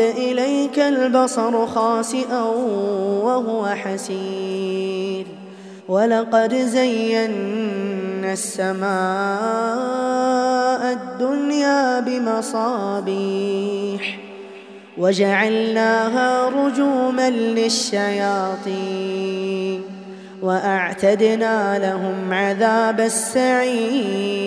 إليك البصر خاسئا وهو حسير. ولقد زينا السماء الدنيا بمصابيح وجعلناها رجوما للشياطين وأعتدنا لهم عذاب السعير.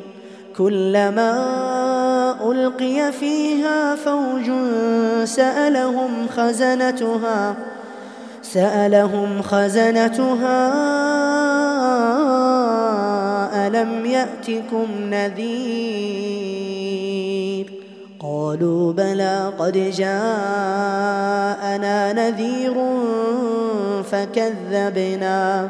كلما ألقي فيها فوج سألهم خزنتها سألهم خزنتها ألم يأتكم نذير؟ قالوا بلى قد جاءنا نذير فكذبنا.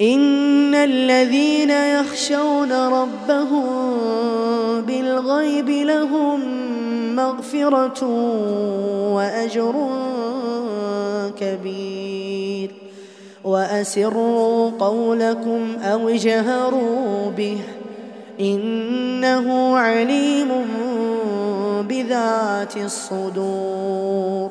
إن الذين يخشون ربهم بالغيب لهم مغفرة وأجر كبير. وأسروا قولكم أو اجهروا به إنه عليم بذات الصدور.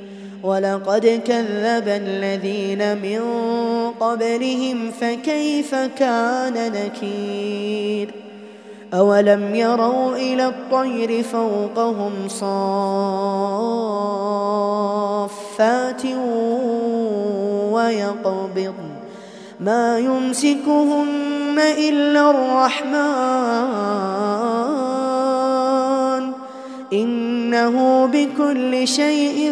ولقد كذب الذين من قبلهم فكيف كان نكير؟ أولم يروا إلى الطير فوقهم صافات ويقبض. ما يمسكهن إلا الرحمن. إنه بكل شيء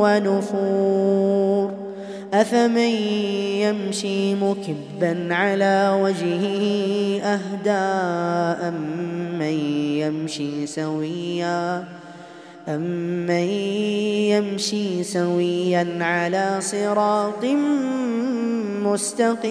ونفور. أفمن يمشي مكبا على وجهه أهدى أمن يمشي سويا أمن يمشي سويا على صراط مستقيم.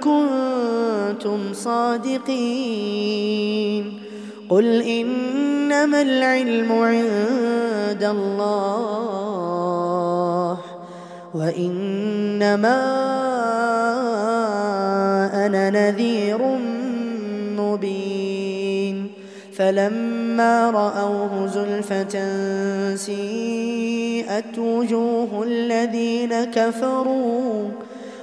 كنتم صادقين. قل إنما العلم عند الله وإنما أنا نذير مبين. فلما رأوه زلفة سيئت وجوه الذين كفروا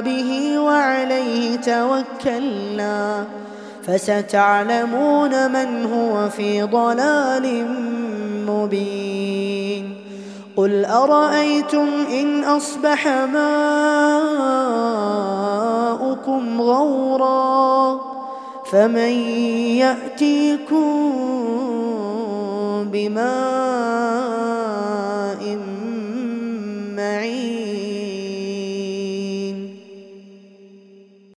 به وعليه توكلنا فستعلمون من هو في ضلال مبين قل أرأيتم إن أصبح ماؤكم غورا فمن يأتيكم بماء